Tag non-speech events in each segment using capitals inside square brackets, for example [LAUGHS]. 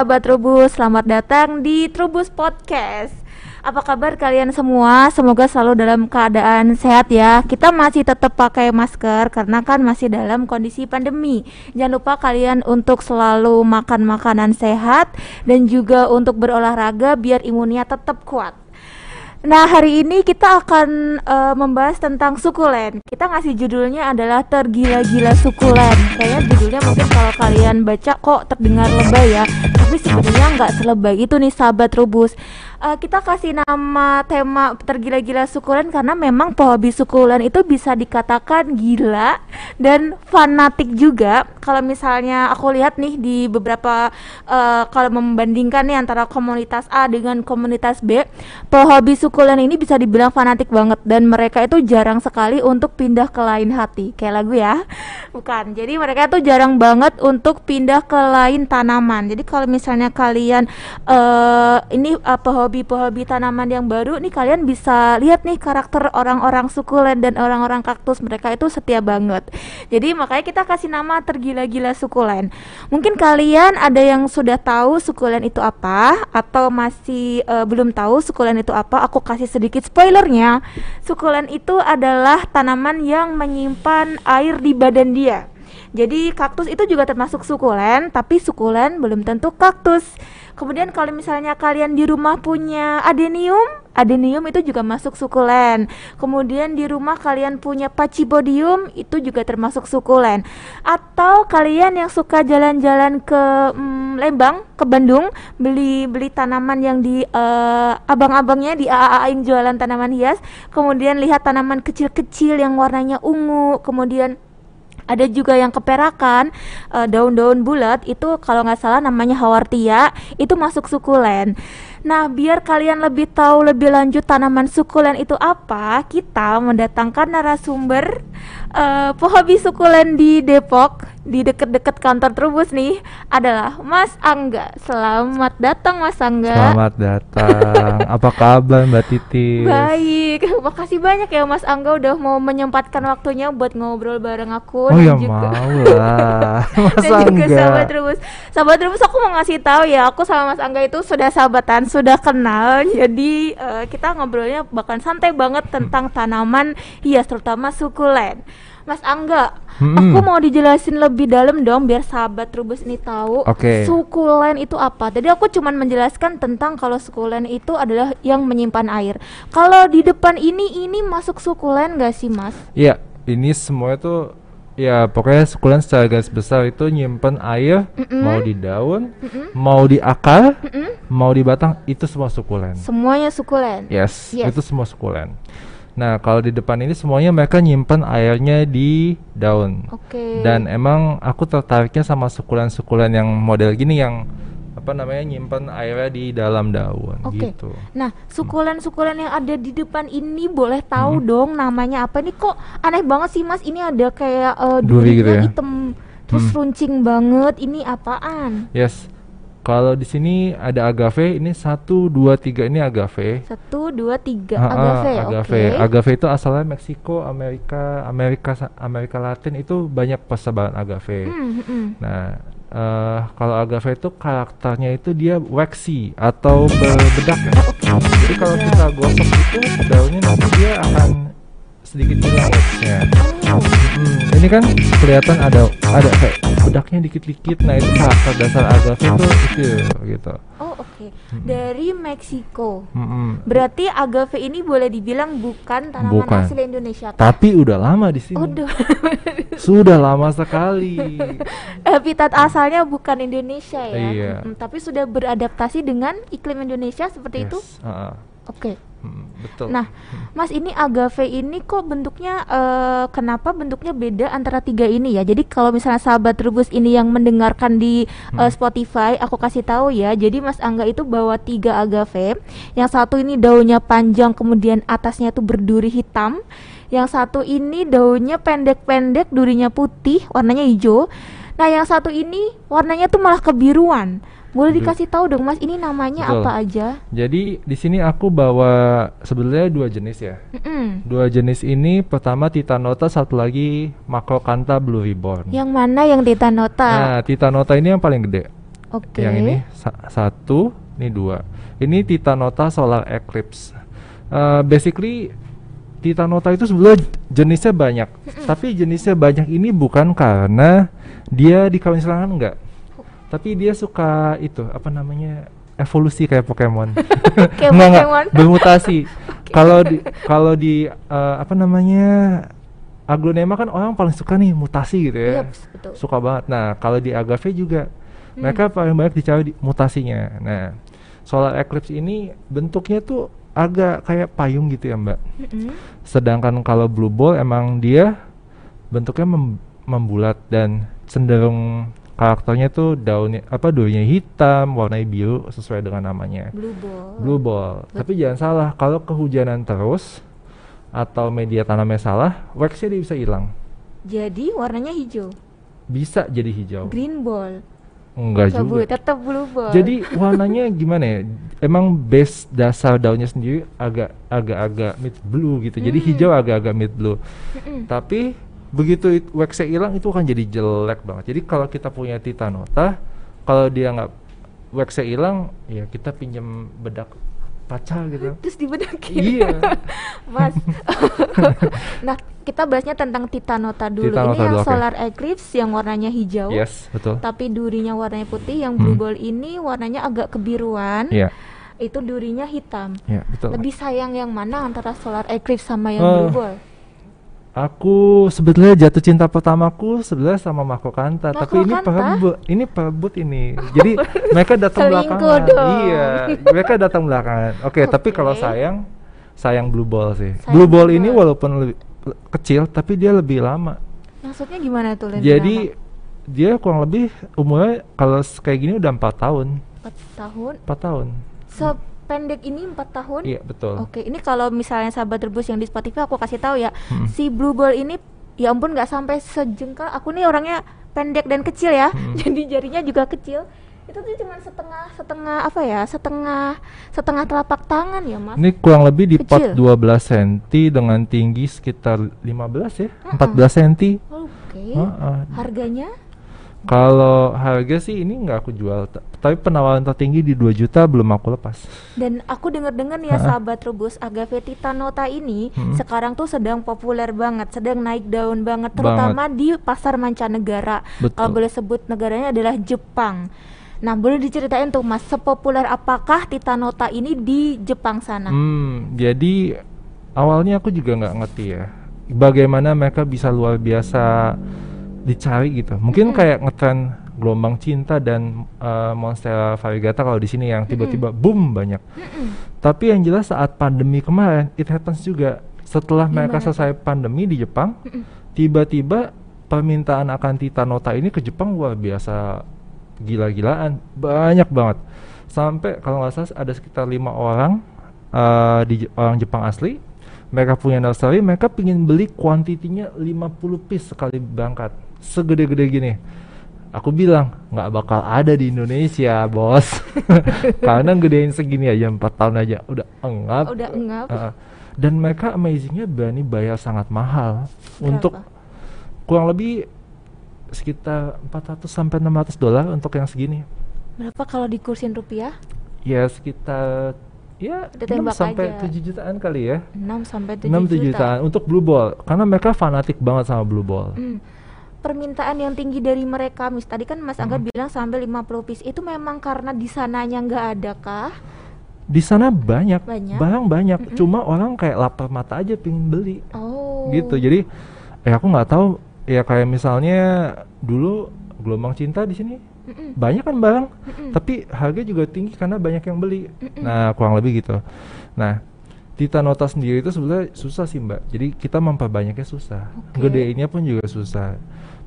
sahabat Trubus. Selamat datang di Trubus Podcast. Apa kabar kalian semua? Semoga selalu dalam keadaan sehat ya. Kita masih tetap pakai masker karena kan masih dalam kondisi pandemi. Jangan lupa kalian untuk selalu makan makanan sehat dan juga untuk berolahraga biar imunnya tetap kuat. Nah, hari ini kita akan uh, membahas tentang sukulen. Kita ngasih judulnya adalah tergila-gila sukulen. Kayaknya judulnya mungkin kalau kalian baca kok terdengar lebay ya, tapi sebenarnya nggak selebay itu nih sahabat rubus uh, kita kasih nama tema tergila-gila sukulen karena memang pehobi sukulen itu bisa dikatakan gila dan fanatik juga. Kalau misalnya aku lihat nih di beberapa uh, kalau membandingkan nih antara komunitas A dengan komunitas B, pehobi sukulen ini bisa dibilang fanatik banget dan mereka itu jarang sekali untuk pindah ke lain hati. Kayak lagu ya. Bukan. Jadi mereka itu jarang banget untuk pindah ke lain tanaman. Jadi kalau misalnya kalian uh, ini uh, pehobi-pehobi tanaman yang baru nih kalian bisa lihat nih karakter orang-orang sukulen dan orang-orang kaktus mereka itu setia banget. Jadi makanya kita kasih nama tergila-gila sukulen. Mungkin kalian ada yang sudah tahu sukulen itu apa atau masih uh, belum tahu sukulen itu apa? Aku kasih sedikit spoilernya. Sukulen itu adalah tanaman yang menyimpan air di badan dia. Jadi kaktus itu juga termasuk sukulen, tapi sukulen belum tentu kaktus. Kemudian kalau misalnya kalian di rumah punya adenium, adenium itu juga masuk sukulen. Kemudian di rumah kalian punya pachypodium, itu juga termasuk sukulen. Atau kalian yang suka jalan-jalan ke hmm, Lembang, ke Bandung, beli beli tanaman yang di uh, abang-abangnya di AAA yang jualan tanaman hias, kemudian lihat tanaman kecil-kecil yang warnanya ungu, kemudian ada juga yang keperakan eh, daun-daun bulat itu kalau nggak salah namanya hawartia itu masuk sukulen. Nah, biar kalian lebih tahu lebih lanjut tanaman sukulen itu apa, kita mendatangkan narasumber uh, pehobi sukulen di Depok, di dekat-dekat kantor Trubus nih, adalah Mas Angga. Selamat datang Mas Angga. Selamat datang. [LAUGHS] apa kabar Mbak Titi? Baik. [LAUGHS] Makasih banyak ya Mas Angga udah mau menyempatkan waktunya buat ngobrol bareng aku oh, dan ya juga mau lah. [LAUGHS] Mas dan Angga. juga sahabat Trubus. Sahabat Trubus aku mau ngasih tahu ya, aku sama Mas Angga itu sudah sahabatan sudah kenal jadi uh, kita ngobrolnya bahkan santai banget tentang tanaman hias terutama sukulen Mas Angga, hmm. aku mau dijelasin lebih dalam dong biar sahabat Trubus ini tahu okay. sukulen itu apa. Jadi aku cuman menjelaskan tentang kalau sukulen itu adalah yang menyimpan air. Kalau di depan ini ini masuk sukulen gak sih Mas? Iya, ini semua itu Ya pokoknya sukulen secara garis besar itu nyimpen air mm -mm. mau di daun, mm -mm. mau di akar, mm -mm. mau di batang itu semua sukulen. Semuanya sukulen. Yes, yes. itu semua sukulen. Nah kalau di depan ini semuanya mereka nyimpen airnya di daun. Oke. Okay. Dan emang aku tertariknya sama sukulen-sukulen yang model gini yang apa namanya nyimpan airnya di dalam daun okay. gitu. Nah, sukulen-sukulen yang ada di depan ini boleh tahu hmm. dong namanya apa nih kok aneh banget sih Mas ini ada kayak uh, duri gitu ya? hitam terus hmm. runcing banget ini apaan? Yes. Kalau di sini ada agave, ini satu dua tiga ini agave. Satu dua tiga agave. agave. Okay. Agave itu asalnya Meksiko, Amerika, Amerika, Amerika Latin itu banyak persebaran agave. Hmm, hmm. Nah, uh, kalau agave itu karakternya itu dia waxy atau berbedak ya. Jadi kalau kita gosok itu daunnya nanti dia akan sedikit hilang waxnya. Hmm, ini kan kelihatan ada ada kayak bedaknya dikit-dikit. Nah itu karakter dasar agave itu itu gitu. Oh oke. Okay. Hmm. Dari Meksiko. Hmm. Berarti agave ini boleh dibilang bukan tanaman bukan. asli Indonesia. Kan? Tapi udah lama di sini. Udah. [LAUGHS] sudah lama sekali. [LAUGHS] Habitat asalnya bukan Indonesia ya. Iya. Hmm, tapi sudah beradaptasi dengan iklim Indonesia seperti yes. itu. Uh -uh. Oke. Okay. Hmm, betul. Nah, Mas ini agave ini kok bentuknya uh, kenapa bentuknya beda antara tiga ini ya? Jadi kalau misalnya sahabat rebus ini yang mendengarkan di uh, Spotify, aku kasih tahu ya. Jadi Mas Angga itu bawa tiga agave. Yang satu ini daunnya panjang, kemudian atasnya itu berduri hitam. Yang satu ini daunnya pendek-pendek, durinya putih, warnanya hijau. Nah, yang satu ini warnanya tuh malah kebiruan. Boleh dikasih tahu dong Mas, ini namanya Betul. apa aja? Jadi di sini aku bawa sebenarnya dua jenis ya. Mm -mm. Dua jenis ini pertama Titanota, satu lagi Macrocantha Blue Ribbon. Yang mana yang Titanota? Nah, Titanota ini yang paling gede. Oke. Yang ini sa- satu, ini dua. Ini Titanota Solar Eclipse. Uh, basically Titanota itu sebenarnya jenisnya banyak, tapi jenisnya banyak ini bukan karena dia dikawin silangan enggak, tapi dia suka itu apa namanya evolusi kayak Pokemon. [LAUGHS] Kayak enggak, Pokemon. bermutasi. [LAUGHS] Kalau di kalau di uh, apa namanya aglonema kan orang paling suka nih mutasi gitu ya. Iya, betul. Suka banget. Nah, kalau di agave juga Hmm. mereka paling banyak dicari di mutasinya. Nah, solar eclipse ini bentuknya tuh agak kayak payung gitu ya, Mbak. Mm-mm. Sedangkan kalau blue ball emang dia bentuknya mem- membulat dan cenderung karakternya tuh daunnya apa daunnya hitam, warnanya biru sesuai dengan namanya. Blue ball. Blue ball. Tapi jangan salah, kalau kehujanan terus atau media tanamnya salah, waxnya dia bisa hilang. Jadi warnanya hijau. Bisa jadi hijau. Green ball. Enggak Bu, juga. tetap blue ball. Jadi warnanya gimana ya? Emang base dasar daunnya sendiri agak agak-agak mid blue gitu. Jadi Hmm. hijau agak-agak mid blue. Mm-mm. Tapi begitu it- waxnya hilang itu akan jadi jelek banget. Jadi kalau kita punya titanota, kalau dia nggak waxnya hilang, ya kita pinjam bedak pacar gitu. [LAUGHS] terus dibedakin. iya. [LAUGHS] Mas. [LAUGHS] nah, kita bahasnya tentang Titanota dulu. Titanota ini yang dulu, oke. solar eclipse yang warnanya hijau. Yes, betul. Tapi durinya warnanya putih, yang blue Hmm. ball ini warnanya agak kebiruan. Iya, Itu durinya hitam. iya betul. Lebih sayang yang mana antara solar eclipse sama yang Oh. blue ball? Aku sebetulnya jatuh cinta pertamaku sebenarnya sama Marco Kanta, Marco tapi ini perebut, ini perebut ini. Jadi [LAUGHS] mereka datang belakangan. dong. Iya, mereka datang belakangan. Oke, tapi kalau sayang, sayang blue ball sih. Sayang blue ball ini walaupun lebih kecil, tapi dia lebih lama. Maksudnya gimana tuh? lebih Jadi lama? dia kurang lebih umurnya kalau kayak gini udah empat tahun, empat tahun. empat tahun. Sependek ini empat tahun? Iya betul. Oke, ini kalau misalnya sahabat rebus yang di Spotify aku kasih tahu ya, Hmm. si blue ball ini ya ampun nggak sampai sejengkal. Aku nih orangnya pendek dan kecil ya, Hmm. [LAUGHS] jadi jarinya juga kecil. Itu tuh cuma setengah setengah apa ya, setengah setengah telapak tangan ya mas. Ini kurang lebih di pot Kecil. 12 cm dengan tinggi sekitar 15 ya, Mm-mm. 14 cm. Oke. Heeh. Harganya? Kalau harga sih ini nggak aku jual, tapi penawaran tertinggi di 2 juta belum aku lepas. Dan aku dengar-dengar ya Ha-ha. sahabat rebus agave titanota ini Hmm. sekarang tuh sedang populer banget, sedang naik daun banget, terutama di pasar mancanegara. Betul. Kalau boleh sebut negaranya adalah Jepang. Nah, boleh diceritain tuh Mas, sepopuler apakah titanota ini di Jepang sana? Hmm, jadi awalnya aku juga nggak ngerti ya, bagaimana mereka bisa luar biasa dicari gitu. Mungkin kayak ngetren gelombang cinta dan uh, monstera variegata kalau di sini yang tiba-tiba boom banyak. Tapi yang jelas saat pandemi kemarin, it happens juga. Setelah mereka Gimana tuh? selesai pandemi di Jepang, tiba-tiba permintaan akan Titanota ini ke Jepang luar biasa gila-gilaan, banyak banget. Sampai kalau nggak salah ada sekitar lima orang eh, di orang Jepang asli, mereka punya nursery, mereka pingin beli kuantitinya 50 piece sekali berangkat, segede-gede gini. Aku bilang nggak bakal ada di Indonesia, bos, [LAUGHS] karena gedein segini aja empat tahun aja udah engap. Udah engap. Heeh. dan mereka amazingnya berani bayar sangat mahal untuk Berapa? kurang lebih sekitar 400 sampai 600 dolar untuk yang segini. Berapa kalau dikursin rupiah? Ya sekitar ya Udah 6 tembak sampai aja. 7 jutaan kali ya. 6 sampai 7 6 7 juta. jutaan untuk blue ball karena mereka fanatik banget sama blue ball. Hmm. Permintaan yang tinggi dari mereka, mis tadi kan Mas Angga bilang sampai 50 piece. Itu memang karena di sananya nggak ada kah? Di sana banyak, Banyak. barang banyak, cuma orang kayak lapar mata aja pengen beli. Oh. gitu jadi eh aku nggak tahu ya kayak misalnya dulu gelombang cinta di sini Mm-mm. banyak kan barang Mm-mm. tapi harga juga tinggi karena banyak yang beli Mm-mm. nah kurang lebih gitu nah Titanota sendiri itu sebenarnya susah sih mbak jadi kita memperbanyaknya susah Oke. gedeinnya pun juga susah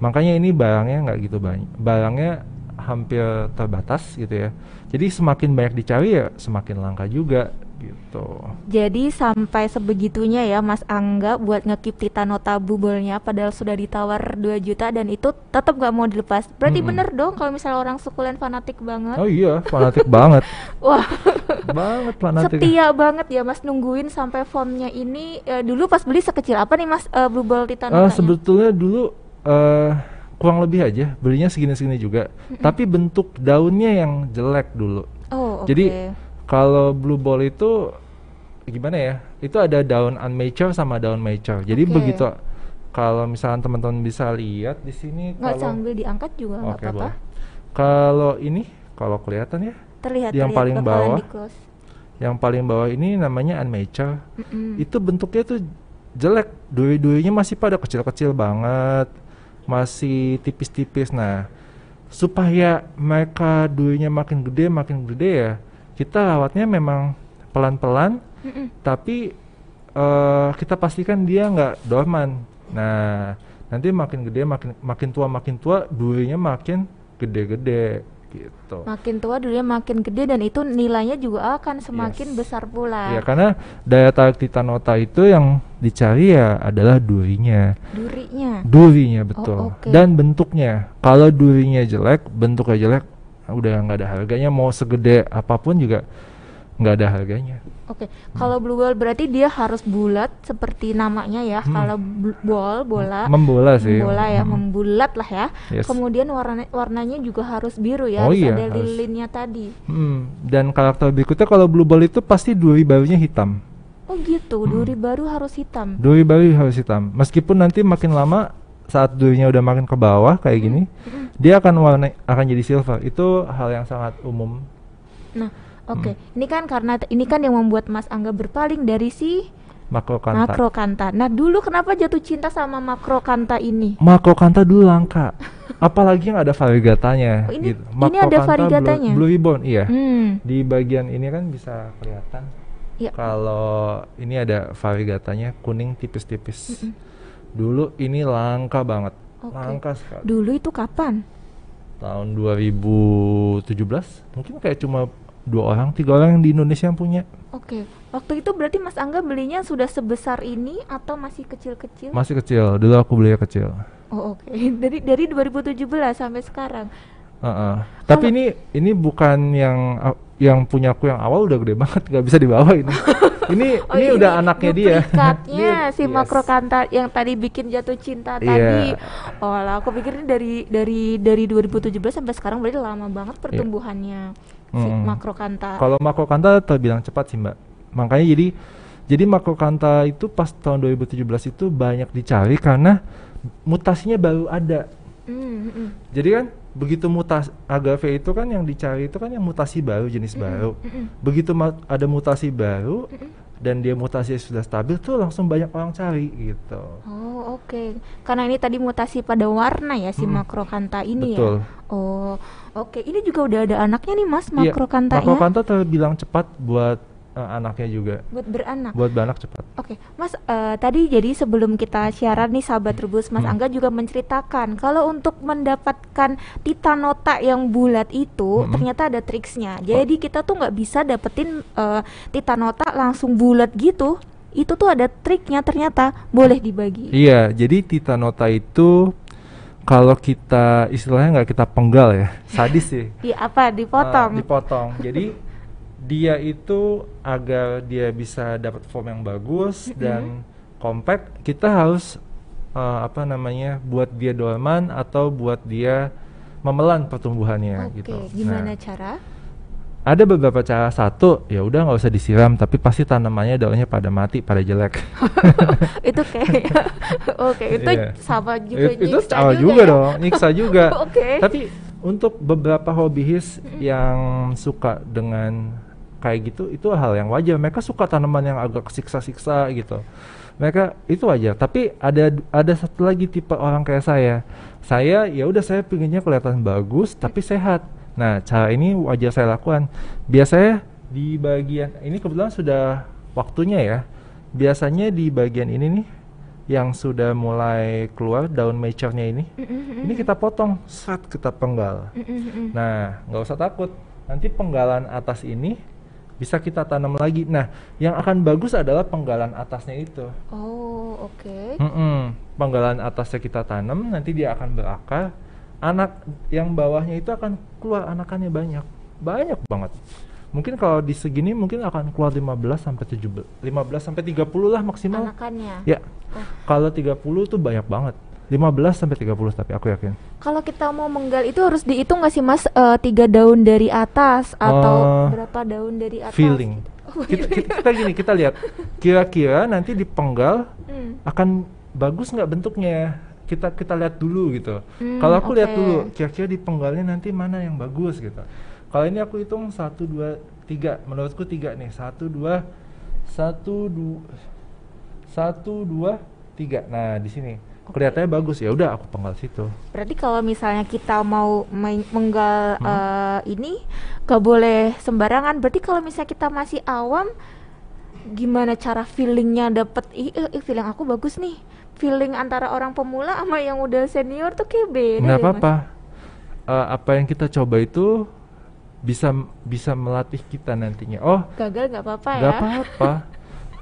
makanya ini barangnya nggak gitu banyak barangnya hampir terbatas gitu ya jadi semakin banyak dicari ya semakin langka juga gitu Jadi sampai sebegitunya ya Mas Angga buat ngekip Titanota bubolnya padahal sudah ditawar 2 juta dan itu tetap nggak mau dilepas. Berarti Mm-mm. bener dong kalau misalnya orang sukulen fanatik banget. oh iya [LAUGHS] fanatik banget Wah, banget fanatik setia banget ya Mas nungguin sampai formnya ini Eh, dulu pas beli sekecil apa nih Mas eh, Blue Ball Eh, Titanota? sebetulnya dulu eh kurang lebih aja belinya segini-segini juga. Tapi bentuk daunnya yang jelek dulu. Oh, oke. Jadi kalau blue ball itu gimana ya? Itu ada daun unmature sama daun mature. Jadi Oke. begitu kalau misalnya teman-teman bisa lihat di sini nggak kalau sambil diangkat juga nggak Oke, apa-apa. Kalau ini kalau kelihatan ya, Terlihat Yang terlihat paling bawah. yang paling bawah ini namanya unmature. Mm-mm. Itu bentuknya tuh jelek. Duri-durinya masih pada kecil-kecil banget. Masih tipis-tipis. Nah, supaya mereka durinya makin gede, makin gede ya, kita rawatnya memang pelan-pelan tapi eh, kita pastikan dia nggak dorman. Nah, nanti makin gede, makin makin tua, makin tua, durinya makin gede-gede gitu. Makin tua dulunya makin gede dan itu nilainya juga akan semakin Yes. besar pula. Ya karena daya tarik titanota itu yang dicari ya adalah durinya, Durinya. durinya betul, oke. dan bentuknya. Kalau durinya jelek, bentuknya jelek, udah nggak ada harganya. Mau segede apa pun juga nggak ada harganya. Oke, kalau blue ball berarti dia harus bulat seperti namanya ya. Hmm. Kalau ball bola, Membola sih. bola ya, Hmm. membulat lah ya. Yes. Kemudian warna warnanya juga harus biru ya, Oh harus iya, ada harus. lilinnya tadi. Hmm, Dan karakter berikutnya kalau blue ball itu pasti duri barunya hitam. Oh gitu, duri baru harus hitam. Duri baru harus hitam. Meskipun nanti makin lama saat durinya udah makin ke bawah kayak gini, Mm-mm. dia akan warna akan jadi silver. Itu hal yang sangat umum. Nah, oke. Hmm. Ini kan karena ini kan yang membuat Mas Angga berpaling dari si Makro kanta. makro kanta. Nah, dulu kenapa jatuh cinta sama makro kanta ini? Makro kanta dulu langka. [LAUGHS] Apalagi yang ada variegatanya. Oh, ini- gitu. ini ada variegatanya? Blue, blue ribbon, iya. Hmm. Di bagian ini kan bisa kelihatan. Ya. Kalau ini ada variegatanya kuning tipis-tipis. Mm-mm. Dulu ini langka banget. Oke. Langka sekali. Dulu itu kapan? Tahun 2017 mungkin kayak cuma dua orang, tiga orang yang di Indonesia yang punya. Oke. Waktu itu berarti Mas Angga belinya sudah sebesar ini atau masih kecil-kecil? Masih kecil. Dulu aku beli kecil. Oh, oke. [LAUGHS] Dari dari 2017 sampai sekarang. Heeh. Tapi ini ini bukan yang yang punya aku yang awal udah gede banget nggak bisa dibawa ini. [LAUGHS] ini Oh, ini udah anaknya dia. duplikatnya Ini- si yes. makro kanta yang tadi bikin jatuh cinta Iya. tadi. Oh lah, aku pikir ini dari dari dari 2017 sampai sekarang berarti lama banget pertumbuhannya si Mm-mm. makro kanta. Kalau makro kanta terbilang cepat sih mbak. Makanya jadi jadi makro kanta itu pas tahun 2017 itu banyak dicari karena mutasinya baru ada. Hmm, hmm, hmm. Jadi kan begitu mutasi agave itu kan yang dicari itu kan yang mutasi baru jenis baru. mm-mm. Begitu ma- ada mutasi baru Mm-mm. dan dia mutasi sudah stabil tuh langsung banyak orang cari gitu. Oh, oke. Karena ini tadi mutasi pada warna ya si Mm-mm. makro kanta ini Betul. ya. Oh, oke. Ini juga udah ada anaknya nih Mas Iya, makro kantanya. Makro kanta terbilang cepat buat eh, anaknya juga. buat beranak. Buat beranak cepat. Oke, Mas, eh, tadi jadi sebelum kita siaran nih sahabat rebus, Mas Hmm. Angga juga menceritakan kalau untuk mendapatkan titanota yang bulat itu Hmm. ternyata ada triksnya. Jadi kita tuh nggak bisa dapetin eh, titanota langsung bulat gitu. Itu tuh ada triknya ternyata. Boleh dibagi. Iya, jadi titanota itu kalau kita istilahnya nggak kita penggal ya, [LAUGHS] sadis sih. Di apa? Dipotong. Ah, dipotong. Jadi [LAUGHS] dia itu agar dia bisa dapat form yang bagus dan compact, kita harus eh, apa namanya buat dia dorman atau buat dia memelan pertumbuhannya Oke, gitu. gimana Nah, cara? Ada beberapa cara. Satu, ya udah nggak usah disiram, tapi pasti tanamannya daunnya pada mati, pada jelek. [LAUGHS] itu kayak [LAUGHS] Oke, itu Iya. sama juga It- itu sama juga juga ya? dong, nyiksa juga. [LAUGHS] Oke. Tapi untuk beberapa hobis yang suka dengan kayak gitu, itu hal yang wajar. Mereka suka tanaman yang agak siksa-siksa gitu. Mereka itu wajar. Tapi ada ada satu lagi tipe orang kayak saya. Saya ya udah saya pinginnya kelihatan bagus tapi sehat. Nah cara ini wajar saya lakukan. Biasanya di bagian ini kebetulan sudah waktunya ya. Biasanya di bagian ini nih yang sudah mulai keluar daun mature-nya ini ini kita potong, set kita penggal. Nah, nggak usah takut. Nanti penggalan atas ini bisa kita tanam lagi. Nah, yang akan bagus adalah penggalan atasnya itu. Oh, oke. Mm-mm. Penggalan atasnya kita tanam, nanti dia akan berakar. Anak yang bawahnya itu akan keluar anakannya banyak, banyak banget. Mungkin kalau di segini mungkin akan keluar 15 sampai 17, 15 sampai 30 lah maksimal. Anakannya. Ya, Oh. kalau 30 tuh banyak banget. 15 sampai 30 tapi aku yakin. Kalau kita mau menggal itu harus dihitung nggak sih Mas uh, tiga daun dari atas atau uh, berapa daun dari atas? Feeling. Oh, kita, kita, kita gini kita lihat kira-kira nanti di penggal hmm. akan bagus nggak bentuknya kita kita lihat dulu gitu. Hmm, Kalau aku okay. lihat dulu kira-kira di penggalnya nanti mana yang bagus gitu. Kalau ini aku hitung satu dua tiga menurutku tiga nih satu dua satu dua satu dua tiga. Nah di sini okay. kelihatannya bagus ya udah aku penggal situ. Berarti kalau misalnya kita mau menggal hmm. uh, ini gak boleh sembarangan. Berarti kalau misalnya kita masih awam gimana cara feelingnya dapet ih, ih feeling aku bagus nih feeling antara orang pemula sama yang udah senior tuh kayak beda nggak apa-apa. Uh, apa yang kita coba itu bisa bisa melatih kita nantinya. Oh gagal nggak apa-apa ya? nggak apa-apa.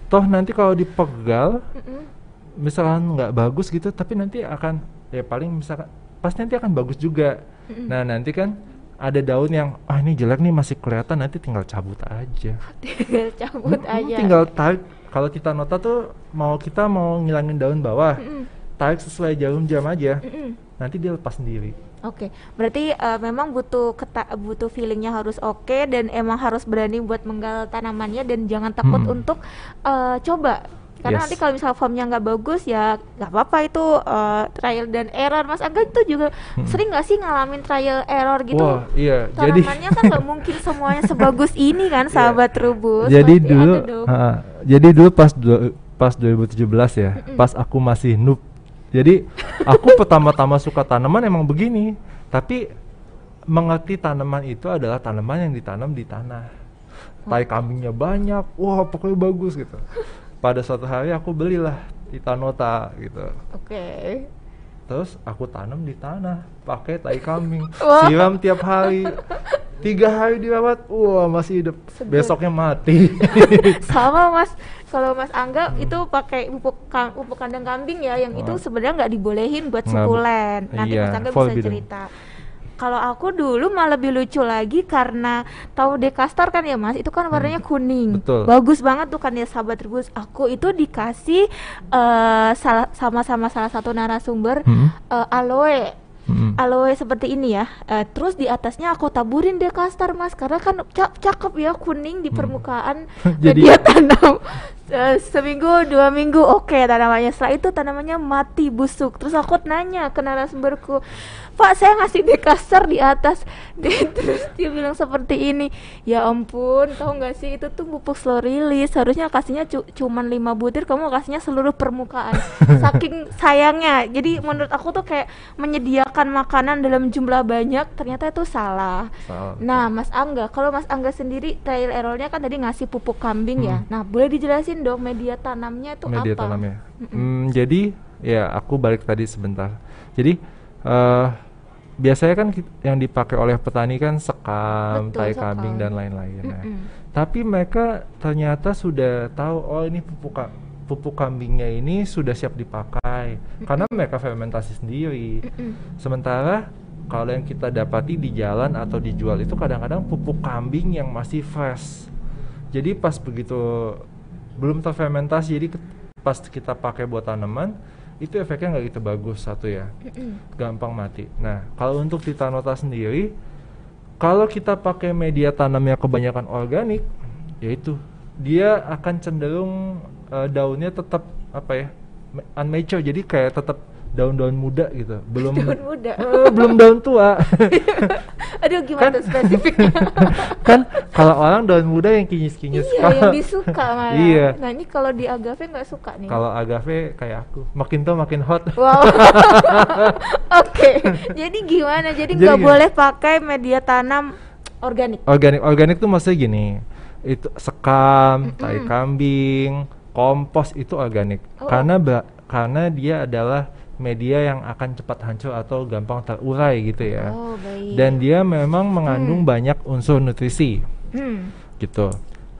Toh nanti kalau dipegal misalkan nggak bagus gitu tapi nanti akan ya paling misalkan pasti nanti akan bagus juga. Nah nanti kan ada daun yang ah ini jelek nih masih kelihatan nanti tinggal cabut aja. [LAUGHS] Tinggal cabut aja. tinggal tarik kalau kita nota tuh mau kita mau ngilangin daun bawah mm tarik sesuai jarum jam aja -mm. nanti dia lepas sendiri Oke, okay. berarti uh, memang butuh keta butuh feelingnya harus oke okay, dan emang harus berani buat menggal tanamannya dan jangan takut hmm. untuk uh, coba karena yes. nanti kalau misalnya formnya nggak bagus ya nggak apa-apa itu uh, trial dan error mas Angga itu juga hmm. sering nggak sih ngalamin trial error gitu Wah, iya tanamannya jadi... kan nggak mungkin semuanya sebagus ini kan [LAUGHS] iya. sahabat yeah. rubus jadi dulu uh, jadi dulu pas du pas 2017 ya mm -mm. pas aku masih noob jadi aku [LAUGHS] pertama-tama suka tanaman emang begini tapi mengerti tanaman itu adalah tanaman yang ditanam di tanah tai kambingnya banyak wah pokoknya bagus gitu pada suatu hari aku belilah Titanota gitu. Oke. Okay. Terus aku tanam di tanah pakai tai kambing, [LAUGHS] siram tiap hari. Tiga hari dirawat, wah masih hidup. Besoknya mati. [LAUGHS] Sama mas, kalau Mas Angga hmm. itu pakai pupuk pupuk kandang kambing ya, yang oh. itu sebenarnya nggak dibolehin buat sukulen. Nanti iya, Mas Angga bisa cerita. Kalau aku dulu malah lebih lucu lagi karena tahu dekastar kan ya Mas, itu kan warnanya hmm. kuning. Betul. Bagus banget tuh kan ya sahabat rebus. Aku itu dikasih uh, sama-sama salah satu narasumber hmm. uh, aloe hmm. Aloe seperti ini ya. Uh, terus di atasnya aku taburin dekastar mas, karena kan cak cakep ya kuning di hmm. permukaan. [LAUGHS] Jadi dia tanam uh, seminggu dua minggu oke okay, tanamannya. Setelah itu tanamannya mati busuk. Terus aku nanya ke narasumberku, Pak saya ngasih dekastar di atas. [LAUGHS] Dia, terus dia bilang seperti ini. Ya ampun, tahu nggak sih itu tuh pupuk slow release. Harusnya kasihnya cu cuman lima butir, kamu kasihnya seluruh permukaan. [LAUGHS] Saking sayangnya. Jadi menurut aku tuh kayak menyediakan makanan dalam jumlah banyak ternyata itu salah. salah. Nah, Mas Angga, kalau Mas Angga sendiri trial errornya kan tadi ngasih pupuk kambing ya. hmm. ya. Nah, boleh dijelasin dong media tanamnya itu media apa? tanamnya. Mm -mm. Hmm, jadi ya aku balik tadi sebentar. Jadi uh, biasanya kan yang dipakai oleh petani kan sekam, Betul, tai kambing dan lain-lain. Mm -mm. tapi mereka ternyata sudah tahu oh ini pupuk pupuk kambingnya ini sudah siap dipakai mm-hmm. karena mereka fermentasi sendiri. Mm-hmm. Sementara kalau yang kita dapati di jalan atau dijual itu kadang-kadang pupuk kambing yang masih fresh. Jadi pas begitu belum terfermentasi, jadi pas kita pakai buat tanaman itu efeknya nggak gitu bagus satu ya, mm-hmm. gampang mati. Nah kalau untuk titanota sendiri, kalau kita pakai media tanamnya kebanyakan organik, yaitu dia akan cenderung uh, daunnya tetap apa ya unmature. Jadi kayak tetap daun-daun muda gitu. Belum [LAUGHS] daun muda. Uh, belum daun tua. [LAUGHS] Aduh gimana kan, spesifiknya? [LAUGHS] Kan kalau orang daun muda yang kinyis-kinyis iya kalo, yang disuka malah. Iya. Nah ini kalau di agave nggak suka nih. Kalau agave kayak aku. Makin tua makin hot. Wow. Oke. Okay. jadi gimana? Jadi nggak boleh pakai media tanam organik? Organik. Organik tuh maksudnya gini. Itu sekam, mm -mm. tai kambing, kompos itu organik oh. karena karena dia adalah media yang akan cepat hancur atau gampang terurai gitu ya. Oh, baik. Dan dia memang mengandung hmm. banyak unsur nutrisi. Hmm. Gitu.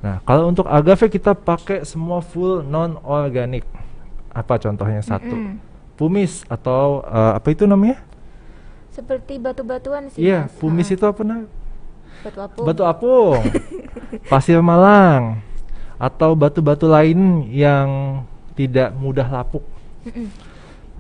Nah, kalau untuk agave kita pakai semua full non organik. Apa contohnya satu? Hmm. Pumis atau uh, apa itu namanya? Seperti batu-batuan sih. Iya, pumis itu apa namanya? Batu apung. Batu apung. [LAUGHS] Pasir malang atau batu-batu lain yang tidak mudah lapuk.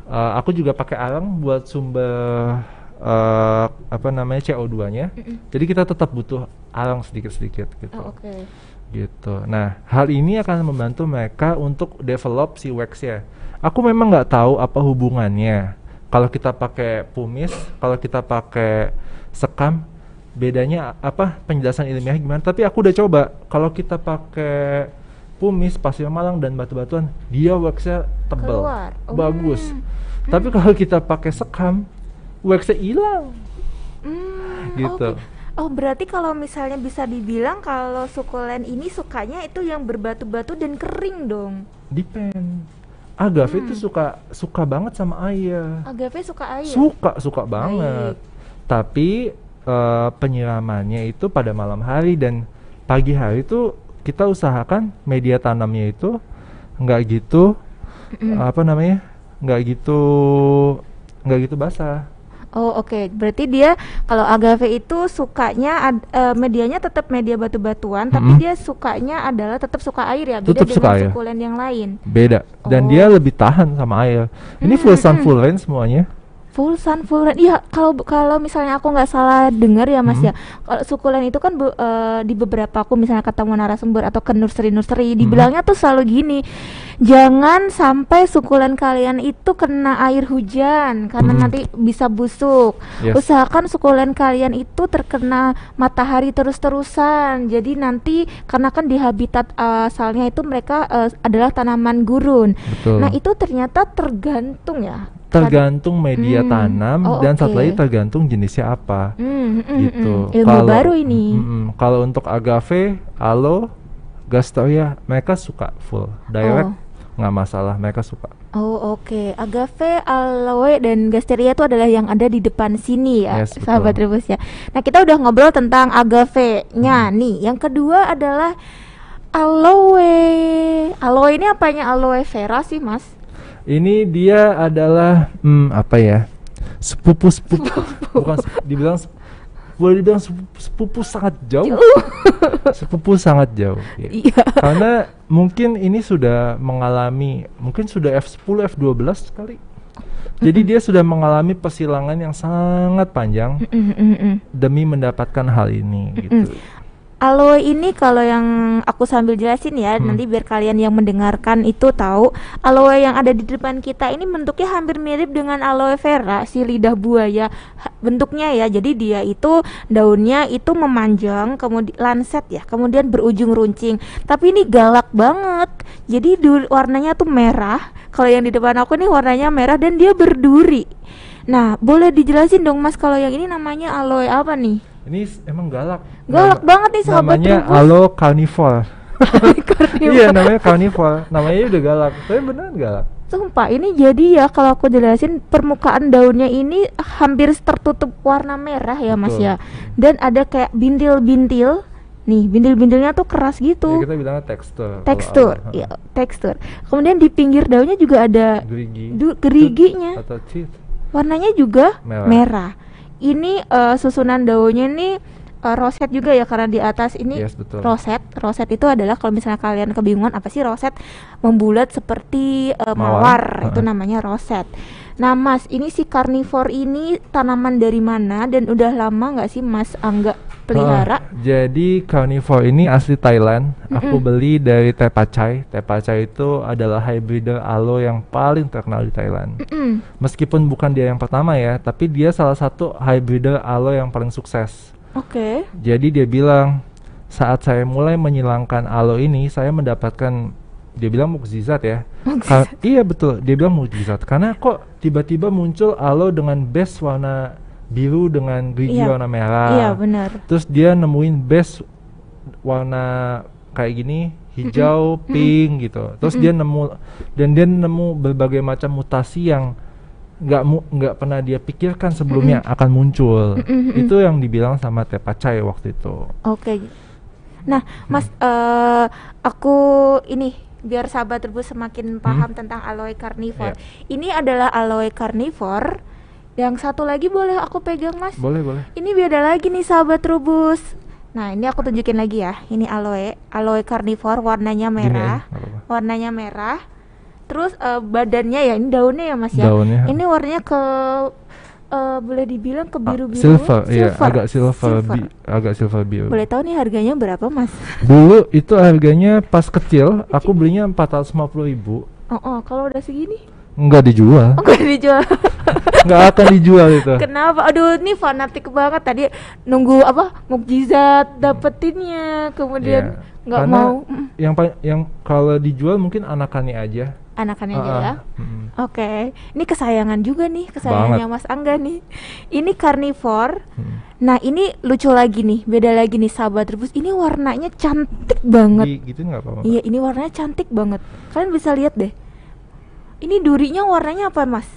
Uh, aku juga pakai arang buat sumber uh, apa namanya CO2-nya. Mm -mm. Jadi kita tetap butuh arang sedikit-sedikit gitu. Oh, Okay. Gitu. Nah, hal ini akan membantu mereka untuk develop si wax ya. Aku memang nggak tahu apa hubungannya. Kalau kita pakai pumis, kalau kita pakai sekam, bedanya apa penjelasan ilmiah gimana? Tapi aku udah coba. Kalau kita pakai pumis, pasir malang dan batu-batuan, dia waxnya tebal, oh. bagus. Hmm. Tapi kalau kita pakai sekam, waxnya hilang. Hmm, gitu. Okay. Oh berarti kalau misalnya bisa dibilang kalau sukulen ini sukanya itu yang berbatu-batu dan kering dong? Depend. Agave hmm. itu suka suka banget sama air. Agave suka air. Suka suka banget. Baik. Tapi uh, penyiramannya itu pada malam hari dan pagi hari itu kita usahakan media tanamnya itu nggak gitu mm. apa namanya nggak gitu nggak gitu basah Oh oke, okay. berarti dia kalau agave itu sukanya ad, uh, medianya tetap media batu-batuan, mm -hmm. tapi dia sukanya adalah tetap suka air ya, beda tetap dengan suka air. sukulen yang lain. Beda, dan oh. dia lebih tahan sama air. Ini full sun full rain semuanya full sun full rain iya kalau kalau misalnya aku nggak salah dengar ya mas hmm. ya kalau sukulen itu kan be, uh, di beberapa aku misalnya ketemu narasumber atau ke nursery nursery hmm. dibilangnya tuh selalu gini jangan sampai sukulen kalian itu kena air hujan karena hmm. nanti bisa busuk yes. usahakan sukulen kalian itu terkena matahari terus-terusan jadi nanti karena kan di habitat uh, asalnya itu mereka uh, adalah tanaman gurun Betul. nah itu ternyata tergantung ya tergantung media hmm. tanam oh, dan okay. satu lagi tergantung jenisnya apa hmm, hmm, hmm gitu hmm. ilmu kalo, baru ini mm, mm, kalau untuk agave aloe gastoria mereka suka full direct oh. nggak masalah mereka suka Oh oke, okay. agave, aloe dan gasteria itu adalah yang ada di depan sini ya, yes, sahabat rebus ya. Nah kita udah ngobrol tentang agave-nya hmm. nih. Yang kedua adalah aloe. Aloe ini apanya aloe vera sih mas? Ini dia adalah hmm, apa ya? Sepupu sepupu, bukan dibilang boleh dibilang sepupu, sepupu sangat jauh. jauh. [LAUGHS] sepupu sangat jauh. Ya. Iya. Karena mungkin ini sudah mengalami mungkin sudah F10 F12 kali. Jadi dia sudah mengalami persilangan yang sangat panjang demi mendapatkan hal ini gitu. Aloe ini kalau yang aku sambil jelasin ya, hmm. nanti biar kalian yang mendengarkan itu tahu, aloe yang ada di depan kita ini bentuknya hampir mirip dengan aloe vera, si lidah buaya bentuknya ya. Jadi dia itu daunnya itu memanjang, kemudian lanset ya, kemudian berujung runcing. Tapi ini galak banget. Jadi warnanya tuh merah. Kalau yang di depan aku nih warnanya merah dan dia berduri. Nah, boleh dijelasin dong Mas kalau yang ini namanya aloe apa nih? Ini emang galak. Galak Nama, banget nih sahabat Namanya Trubus. Alo [LAUGHS] Carnivore. iya namanya Carnivore. Namanya udah galak. Tapi beneran galak. Sumpah ini jadi ya kalau aku jelasin permukaan daunnya ini hampir tertutup warna merah ya Betul. Mas ya. Dan ada kayak bintil-bintil Nih, bintil-bintilnya tuh keras gitu. Ya, kita bilangnya tekstur. Tekstur, ya, tekstur. Kemudian di pinggir daunnya juga ada gerigi. Du, geriginya. Atau Warnanya juga merah. merah ini uh, susunan daunnya ini uh, roset juga ya karena di atas ini yes, betul. roset. Roset itu adalah kalau misalnya kalian kebingungan apa sih roset? Membulat seperti uh, mawar, mawar. itu namanya roset. Nah mas ini si karnivor ini tanaman dari mana? Dan udah lama nggak sih mas Angga pelihara? Uh, jadi carnivore ini asli Thailand. Mm -mm. Aku beli dari Tepachai. Tepachai itu adalah hybrider aloe yang paling terkenal di Thailand. Mm -mm. Meskipun bukan dia yang pertama ya, tapi dia salah satu hybrider aloe yang paling sukses. Oke. Okay. Jadi dia bilang saat saya mulai menyilangkan aloe ini, saya mendapatkan dia bilang mukjizat ya. Mukjizat. iya betul, dia bilang mukjizat. Karena kok tiba-tiba muncul aloe dengan base warna biru dengan gigi iya. warna merah. Iya benar. Terus dia nemuin base warna kayak gini hijau, mm -hmm. pink gitu. Terus mm -hmm. dia nemu dan dia nemu berbagai macam mutasi yang nggak nggak pernah dia pikirkan sebelumnya mm -hmm. akan muncul. Mm -hmm. Itu yang dibilang sama Tepacai waktu itu. Oke. Okay. Nah, Mas, hmm. uh, aku ini biar sahabat terbus semakin paham hmm? tentang aloe carnivore. Yeah. Ini adalah aloe carnivore yang satu lagi boleh aku pegang mas? Boleh boleh. Ini beda lagi nih sahabat rubus. Nah ini aku tunjukin lagi ya. Ini aloe, aloe carnivore warnanya merah, Gini, warnanya merah. terus uh, badannya ya ini daunnya ya mas ya Daunnya. ini warnanya ke uh, boleh dibilang ke biru biru silver, iya agak silver, Bi, agak silver biru boleh tahu nih harganya berapa mas dulu itu harganya pas kecil aku belinya empat ratus lima puluh ribu oh, oh kalau udah segini Enggak dijual. Oh, enggak dijual. [LAUGHS] Enggak akan dijual itu. Kenapa? Aduh, ini fanatik banget. Tadi nunggu apa? Mukjizat dapetinnya, kemudian yeah nggak mau. yang yang kalau dijual mungkin anakannya aja. Anakannya uh, aja ya? uh, oke. Okay. ini kesayangan juga nih kesayangannya Banget. Mas Angga nih. Ini karnivor. Hmm. nah ini lucu lagi nih beda lagi nih sahabat rebus. Ini warnanya cantik banget. Di, gitu nggak apa-apa iya ini warnanya cantik banget. Kalian bisa lihat deh. Ini durinya warnanya apa Mas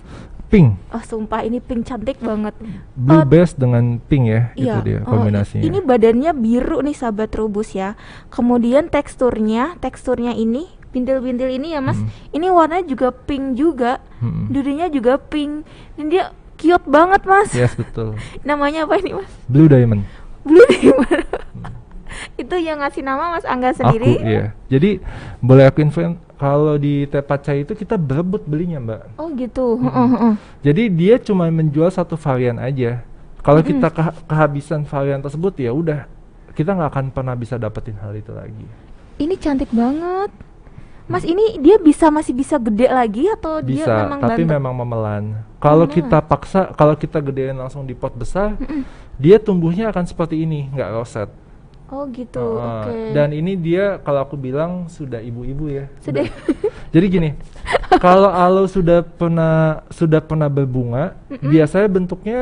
pink. Oh sumpah ini pink cantik banget. Blue uh, base dengan pink ya, iya, itu dia oh, kombinasinya. Uh, ini badannya biru nih sahabat rubus ya. Kemudian teksturnya, teksturnya ini bintil-bintil ini ya mas. Hmm. Ini warnanya juga pink juga, hmm. durinya juga pink. Dan dia cute banget mas. Yes betul. [LAUGHS] Namanya apa ini mas? Blue diamond. Blue diamond. hmm. [LAUGHS] itu yang ngasih nama Mas Angga sendiri. Aku, iya. Jadi boleh aku info kalau di Tepaca itu kita berebut belinya mbak. Oh gitu. Mm -hmm. Jadi dia cuma menjual satu varian aja. Kalau mm -hmm. kita ke kehabisan varian tersebut ya udah kita nggak akan pernah bisa dapetin hal itu lagi. Ini cantik banget. Mas hmm. ini dia bisa masih bisa gede lagi atau bisa, dia memang tapi memang memelan. Kalau kita paksa, kalau kita gedein langsung di pot besar, mm -mm. dia tumbuhnya akan seperti ini, nggak roset. Oh gitu. Uh, Oke. Okay. Dan ini dia kalau aku bilang sudah ibu-ibu ya. Sudah. Jadi gini, kalau aloe sudah pernah sudah pernah berbunga, mm -mm. biasanya bentuknya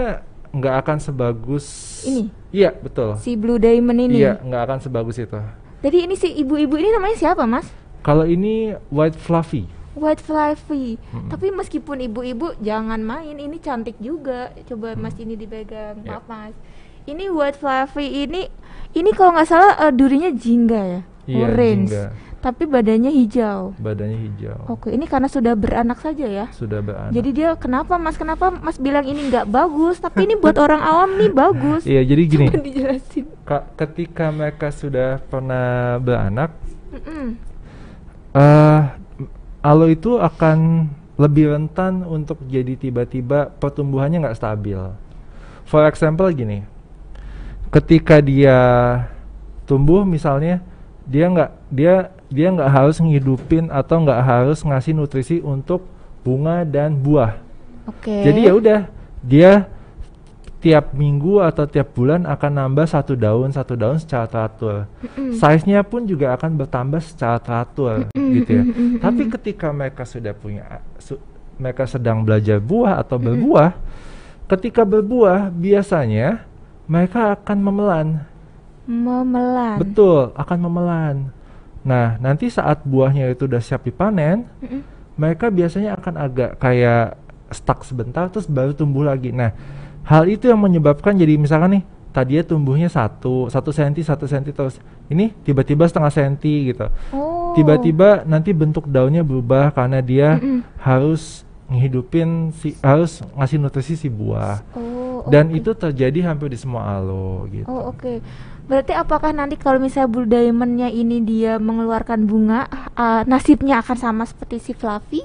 nggak akan sebagus ini. Iya betul. Si blue diamond ini. Iya nggak akan sebagus itu. Jadi ini si ibu-ibu ini namanya siapa mas? Kalau ini white fluffy. White fluffy. Hmm. Tapi meskipun ibu-ibu jangan main, ini cantik juga. Coba hmm. mas ini dipegang, yeah. maaf mas. Ini white fluffy ini ini kalau nggak salah uh, durinya jingga ya, iya, orange. Jingga. Tapi badannya hijau. Badannya hijau. Oke, ini karena sudah beranak saja ya. Sudah beranak. Jadi dia kenapa Mas kenapa Mas bilang ini nggak bagus, tapi ini buat orang awam nih bagus. [LAUGHS] Iya, jadi gini. Coba dijelasin. Ka ketika mereka sudah pernah beranak, mm -mm. Uh, alo itu akan lebih rentan untuk jadi tiba-tiba pertumbuhannya nggak stabil. For example gini, ketika dia tumbuh misalnya dia nggak dia dia nggak harus ngidupin atau nggak harus ngasih nutrisi untuk bunga dan buah. Oke. Okay. Jadi ya udah dia tiap minggu atau tiap bulan akan nambah satu daun satu daun secara teratur. Mm-hmm. Size-nya pun juga akan bertambah secara teratur mm-hmm. gitu ya. Mm-hmm. Tapi ketika mereka sudah punya su, mereka sedang belajar buah atau berbuah, mm-hmm. ketika berbuah biasanya mereka akan memelan. Memelan. Betul, akan memelan. Nah, nanti saat buahnya itu udah siap dipanen, mm -hmm. mereka biasanya akan agak kayak stuck sebentar, terus baru tumbuh lagi. Nah, hal itu yang menyebabkan jadi misalkan nih, tadinya tumbuhnya satu, satu senti, satu senti terus, ini tiba-tiba setengah senti gitu. Oh. Tiba-tiba nanti bentuk daunnya berubah karena dia mm -hmm. harus ngehidupin si harus ngasih nutrisi si buah. Oh dan okay. itu terjadi hampir di semua alo gitu. Oh oke. Okay. Berarti apakah nanti kalau misalnya Blue Diamondnya ini dia mengeluarkan bunga, uh, nasibnya akan sama seperti si Fluffy?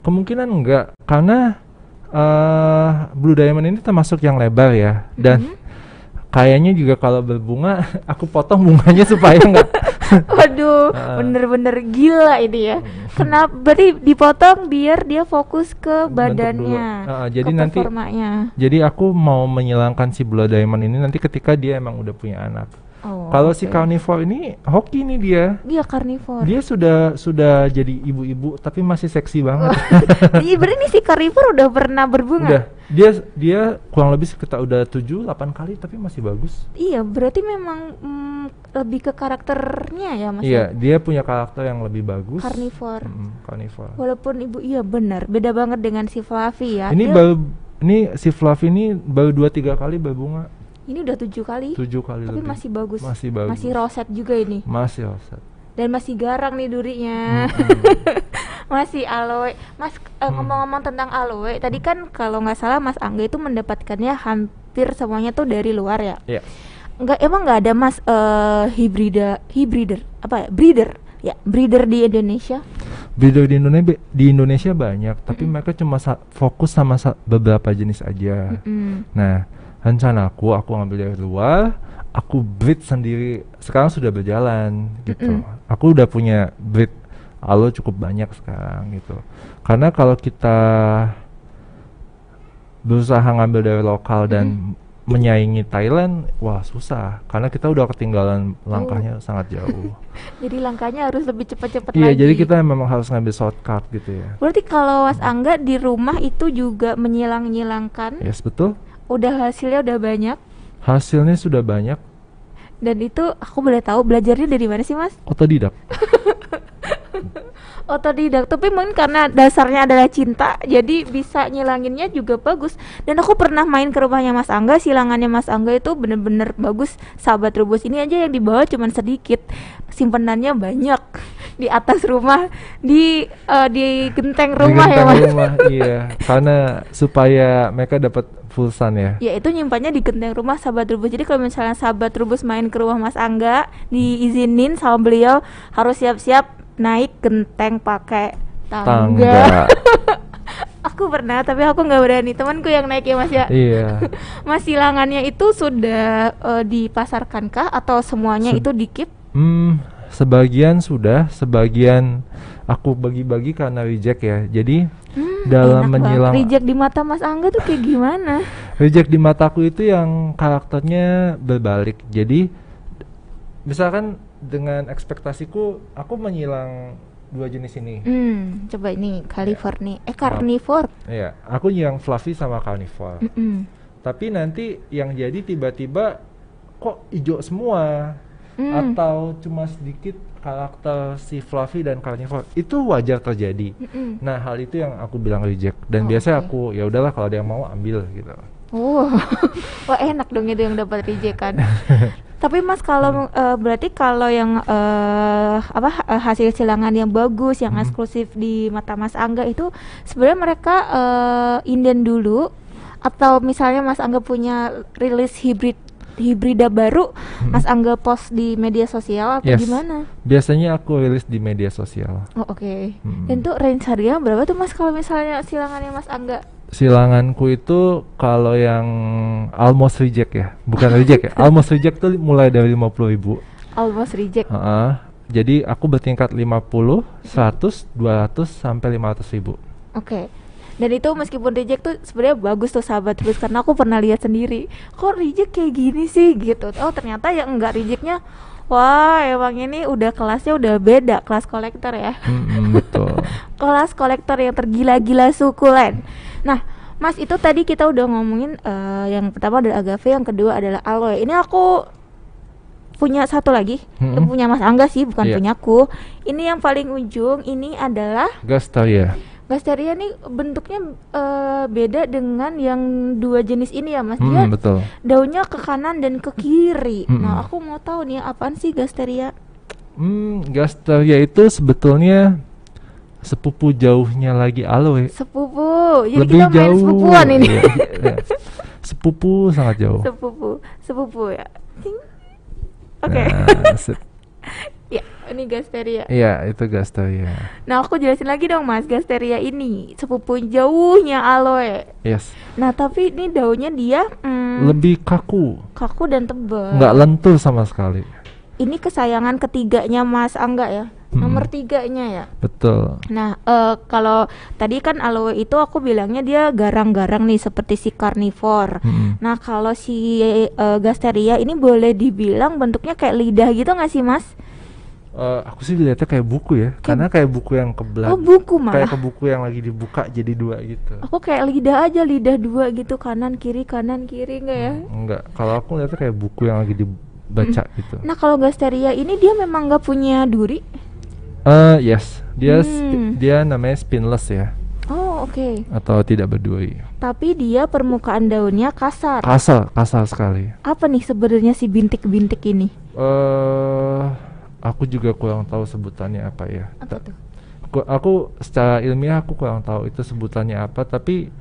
Kemungkinan enggak, karena uh, Blue Diamond ini termasuk yang lebar ya, dan mm -hmm kayaknya juga kalau berbunga [LAUGHS] aku potong bunganya supaya enggak [LAUGHS] waduh bener-bener gila ini ya kenapa berarti dipotong biar dia fokus ke badannya uh, jadi ke nanti jadi aku mau menyilangkan si Blue Diamond ini nanti ketika dia emang udah punya anak Oh, Kalau okay. si carnivore ini hoki nih dia. Dia carnivore. Dia sudah sudah jadi ibu-ibu tapi masih seksi banget. [LAUGHS] Iya berarti si carnivore udah pernah berbunga. Udah. Dia dia kurang lebih sekitar udah 7 8 kali tapi masih bagus. Iya, berarti memang mm, lebih ke karakternya ya Mas. Iya, dia punya karakter yang lebih bagus. Carnivore. Mm, carnivore. Walaupun ibu iya benar, beda banget dengan si Fluffy ya. Ini dia baru ini si Fluffy ini baru 2 3 kali berbunga. Ini udah tujuh kali. Tujuh kali. Tapi lebih. masih bagus. Masih bagus. Masih roset juga ini. Masih roset. Dan masih garang nih durinya. Hmm. [LAUGHS] masih aloe. Mas uh, ngomong-ngomong tentang aloe, tadi kan kalau nggak salah Mas Angga itu mendapatkannya hampir semuanya tuh dari luar ya. Iya. Enggak emang nggak ada Mas uh, hibrida hibrider apa ya? Breeder. Ya, breeder di Indonesia. breeder di Indonesia di Indonesia banyak, tapi Mm-mm. mereka cuma sa- fokus sama sa- beberapa jenis aja. Mm-mm. Nah, rencana aku aku ngambil dari luar, aku breed sendiri. Sekarang sudah berjalan gitu. Mm-mm. Aku udah punya breed alo cukup banyak sekarang gitu. Karena kalau kita berusaha ngambil dari lokal dan menyaingi Thailand, wah susah. Karena kita udah ketinggalan langkahnya sangat jauh. [LAUGHS] Jadi langkahnya harus lebih cepat-cepat Iya, lagi. jadi kita memang harus ngambil shortcut gitu ya. Berarti kalau Mas Angga di rumah itu juga menyilang-nyilangkan, Yes, betul. udah hasilnya udah banyak Hasilnya sudah banyak dan itu aku boleh tahu belajarnya dari mana sih Mas? otodidak. [LAUGHS] Otodidak, tapi mungkin karena dasarnya adalah cinta, jadi bisa nyilanginnya juga bagus. Dan aku pernah main ke rumahnya Mas Angga, silangannya Mas Angga itu bener-bener bagus. Sahabat Rubus ini aja yang dibawa cuman sedikit, simpenannya banyak di atas rumah, di eh, di genteng Di rumah ya genteng Mas. rumah, iya. Karena supaya mereka dapat full sun ya. Ya itu nyimpannya di genteng rumah sahabat Rubus. Jadi kalau misalnya sahabat Rubus main ke rumah Mas Angga, diizinin sama beliau harus siap-siap naik genteng pakai tangga. Tangga. [LAUGHS] aku pernah, tapi aku nggak berani. Temanku yang naik ya Mas ya. iya. [LAUGHS] Mas silangannya itu sudah eh, dipasarkankah atau semuanya Sud- itu dikip? Hmm, sebagian sudah, sebagian aku bagi-bagi karena reject ya. Jadi Hmm, dalam enak banget. menyilang reject di mata Mas Angga tuh kayak gimana? [LAUGHS] reject di mataku itu yang karakternya berbalik. Jadi misalkan dengan ekspektasiku aku menyilang dua jenis ini. Hmm, coba ini California, eh carnivore. Iya, aku yang fluffy sama carnivore. Mm-mm. Tapi nanti yang jadi tiba-tiba kok hijau semua Hmm. atau cuma sedikit karakter si fluffy dan carnivore itu wajar terjadi. Mm-mm. Nah hal itu yang aku bilang reject dan Oh, biasanya oke. aku ya udahlah kalau ada yang mau ambil gitu. Oh, wah [LAUGHS] enak dong itu yang dapat reject kan. [LAUGHS] Tapi Mas kalau eh, berarti kalau yang eh, apa eh, hasil silangan yang bagus, yang Hmm. eksklusif di mata Mas Angga itu sebenarnya mereka eh, inden dulu atau misalnya Mas Angga punya rilis hibrid hibrida baru, Hmm. Mas Angga post di media sosial atau Yes. gimana? Biasanya aku rilis di media sosial. Oh oke. Hmm. Dan tuh range harganya berapa tuh Mas kalau misalnya silangannya Mas Angga? Silanganku itu kalau yang almost reject ya, bukan [LAUGHS] reject ya. Almost reject tuh mulai dari 50.000 ribu. Almost reject. Heeh. Jadi aku bertingkat 50, 100, 200 sampai 500 ribu. Oke. Dan itu meskipun reject tuh sebenarnya bagus tuh sahabat terus karena aku pernah lihat sendiri. Kok reject kayak gini sih gitu. Oh, ternyata yang enggak rejectnya wah, emang ini udah kelasnya udah beda, kelas kolektor ya. Mm-mm, betul. [LAUGHS] kelas kolektor yang tergila-gila sukulen. Nah, Mas itu tadi kita udah ngomongin eh, yang pertama adalah agave, yang kedua adalah aloe. Ini aku punya satu lagi. Itu punya Mas Angga sih, bukan Iya. punyaku. Ini yang paling ujung, ini adalah Gastaria. Gasteria nih bentuknya eh, beda dengan yang dua jenis ini ya Mas. Dia Hmm, betul. daunnya ke kanan dan ke kiri. Mm-mm. Nah, aku mau tahu nih apaan sih Gasteria? Hmm, Gastaria itu sebetulnya sepupu jauhnya lagi aloe. Sepupu. Jadi Lebih kita main jauh. sepupuan ini. Iya, iya. Sepupu sangat jauh. sepupu, sepupu ya. Oke. Nah, [LAUGHS] sip. ya, ini Gasteria. Iya, itu Gastaria. Nah, aku jelasin lagi dong Mas, Gasteria ini sepupu jauhnya aloe. Yes. Nah, tapi ini daunnya dia hmm, Lebih kaku, kaku dan tebal. nggak lentur sama sekali. Ini kesayangan ketiganya Mas Angga ya. Mm-mm. Nomor tiganya ya. Betul. Nah, eh, kalau tadi kan aloe itu aku bilangnya dia garang-garang nih seperti si carnivore. Mm-mm. Nah, kalau si eh, Gasteria ini boleh dibilang bentuknya kayak lidah gitu nggak sih, Mas? Eh, aku sih lihatnya kayak buku ya, karena kayak buku yang kebelah. Oh, buku Kayak malah. ke buku yang lagi dibuka jadi dua gitu. Aku kayak lidah aja, lidah dua gitu, kanan kiri kanan kiri enggak ya? Enggak, kalau aku lihatnya kayak buku yang lagi dibaca gitu. Nah, kalau Gasteria ini dia memang nggak punya duri. Eh, yes, dia Hmm. dia namanya spinless ya, Oh, oke. atau tidak berduri. Tapi dia permukaan daunnya kasar. Kasar, kasar sekali. Apa nih sebenarnya si bintik-bintik ini? Eh, aku juga kurang tahu sebutannya apa ya. Apa Ta- tuh? Aku, aku secara ilmiah aku kurang tahu itu sebutannya apa, tapi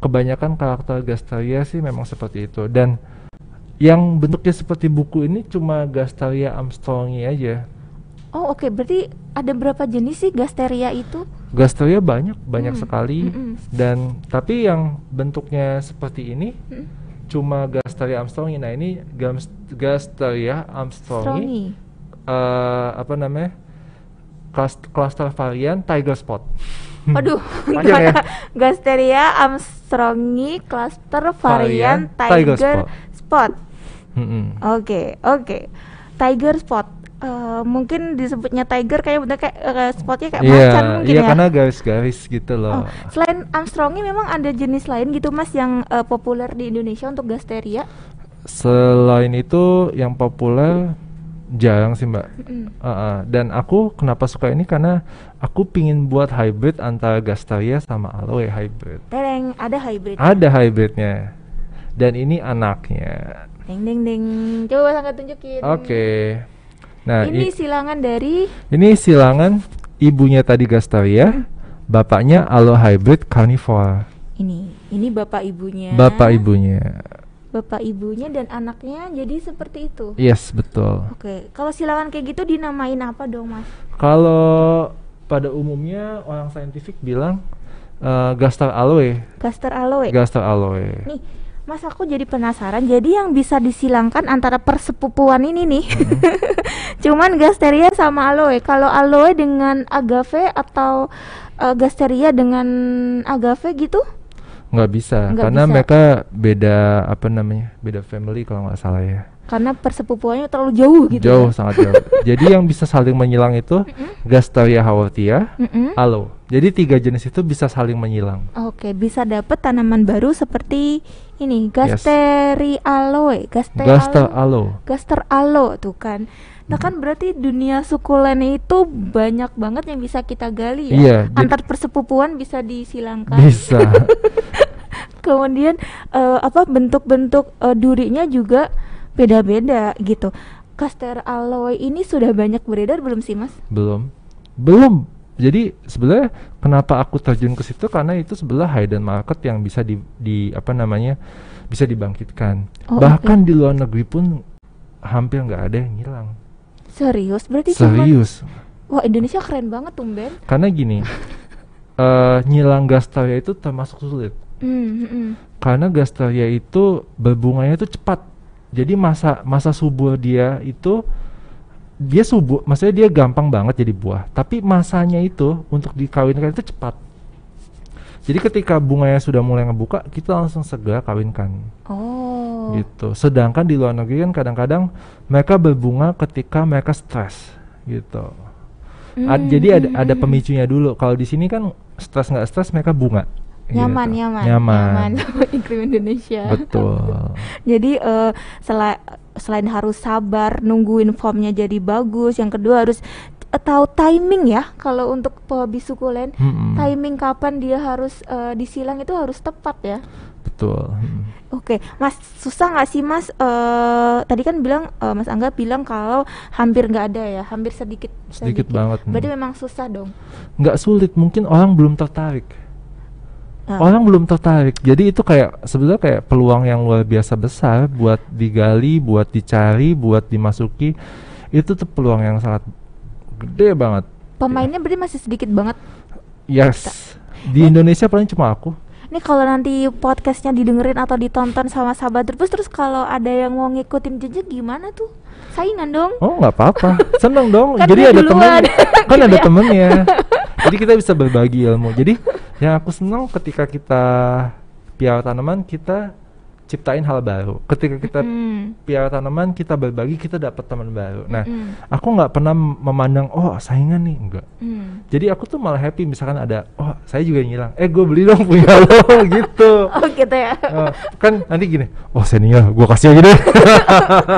kebanyakan karakter Gastaria sih memang seperti itu dan yang bentuknya seperti buku ini cuma Gastaria armstrongi aja. Oh, oke. Berarti ada berapa jenis sih gasteria itu? Gasteria banyak, banyak Hmm, sekali. mm-mm. Dan tapi yang bentuknya seperti ini Hmm. cuma Gasteria armstrongi. Nah, ini Gasteria armstrongi Strongi. eh apa namanya? Cluster varian Tiger Spot. [LAUGHS] Aduh, Panjang ya? gimana? Gasteria Armstrongi cluster varian Varian Tiger Tiger, Spot. Mm-mm. Oke, oke. Tiger Spot. Eh, mungkin disebutnya tiger kayak bener kayak eh, spotnya kayak Iya, macan mungkin iya ya. karena garis-garis gitu Oh, loh. selain Armstrongi memang ada jenis lain gitu Mas yang eh, populer di Indonesia untuk gasteria? Selain itu yang populer jarang sih mbak. Mm. Uh, uh, Dan aku kenapa suka ini karena aku pingin buat hybrid antara Gasteria sama Aloe hybrid. Tereng, ada hybrid. Ada hybridnya. Dan ini anaknya. Ding ding ding. Coba sangat tunjukin. Oke. Nah, Ini silangan dari ini silangan ibunya tadi Gasteria, bapaknya Aloe hybrid carnivore. ini. Ini bapak ibunya. Bapak ibunya. Bapak ibunya dan anaknya jadi seperti itu. Yes, betul. Oke, kalau silangan kayak gitu dinamain apa dong, Mas? Kalau pada umumnya orang saintifik bilang eh, Gaster aloe, Gaster aloe. Gaster aloe. Nih, Mas aku jadi penasaran. Jadi yang bisa disilangkan antara persepupuan ini nih. [LAUGHS] Cuman Gasteria sama aloe. Kalau aloe dengan agave atau eh, Gasteria dengan agave gitu? nggak bisa Nggak karena bisa. mereka beda apa namanya beda family kalau nggak salah ya Karena persepupuannya terlalu jauh gitu. jauh ya? sangat jauh [LAUGHS] jadi yang bisa saling menyilang itu Gasteria haworthia Mm-mm. aloe jadi tiga jenis itu bisa saling menyilang Oke, bisa dapat tanaman baru seperti ini, Yes. Gasteri aloe, Gaster Gaster aloe. aloe Gaster aloe tuh kan. Nah kan berarti dunia sukulen itu banyak banget yang bisa kita gali ya. Iya, Antar persepupuan bisa disilangkan. bisa [LAUGHS] Kemudian eh, apa bentuk-bentuk eh, durinya juga beda-beda gitu. Gaster aloe ini sudah banyak beredar belum sih mas? belum belum jadi sebenarnya kenapa aku terjun ke situ? Karena itu sebelah hidden market yang bisa di, di apa namanya bisa dibangkitkan. Oh, bahkan di luar negeri pun hampir nggak ada yang hilang Serius? Berarti cuman- serius. Wah Indonesia keren banget tumben. karena gini [LAUGHS] eh nyilang gasteria itu termasuk sulit. Hmm, hmm. karena gasteria itu berbunganya itu cepat. Jadi masa masa subur dia itu dia subur maksudnya dia gampang banget jadi buah. Tapi masanya itu untuk dikawinkan itu cepat. Jadi ketika bunganya sudah mulai ngebuka kita langsung segera kawinkan. Oh. gitu. Sedangkan di luar negeri kan kadang-kadang mereka berbunga ketika mereka stres. Gitu. Ad- Hmm, jadi ada ada hmm. pemicunya dulu. Kalau di sini kan stres nggak stres mereka bunga nyaman gitu. nyaman nyaman [LAUGHS] sama iklim Indonesia betul [LAUGHS] jadi eh, sela- selain harus sabar nungguin formnya jadi bagus yang kedua harus eh, tahu timing ya kalau untuk pehobi sukulen Mm-mm. timing kapan dia harus eh, disilang itu harus tepat ya betul Mm. Oke, Mas susah nggak sih Mas? eh tadi kan bilang eh, Mas Angga bilang kalau hampir nggak ada ya, hampir sedikit. Sedikit banget, Berarti hmm. memang susah dong. nggak sulit mungkin orang belum tertarik Ah. orang belum tertarik. Jadi itu kayak sebenarnya kayak peluang yang luar biasa besar buat digali buat dicari buat dimasuki. Itu tuh peluang yang sangat gede banget. Pemainnya berarti masih sedikit banget. yes. Di Indonesia paling cuma aku. Ini kalau nanti podcastnya didengerin atau ditonton sama sahabat terus terus kalau ada yang mau ngikutin jejak gimana tuh? Saingan dong. oh nggak apa-apa. [LAUGHS] Seneng dong. Kan jadi ada temen. [LAUGHS] Kan ada ya. temennya [LAUGHS] jadi kita bisa berbagi ilmu. Jadi yang aku seneng ketika kita piara tanaman kita ciptain hal baru. Ketika kita Hmm. piara tanaman kita berbagi kita dapat teman baru. Nah Mm. aku nggak pernah memandang oh saingan nih. Enggak Hmm. jadi aku tuh malah happy misalkan ada oh saya juga ngilang. Eh gue beli dong [LAUGHS] punya lo gitu. [LAUGHS] Oh gitu ya. Eh, kan nanti gini oh senior gue kasih aja deh. [LAUGHS]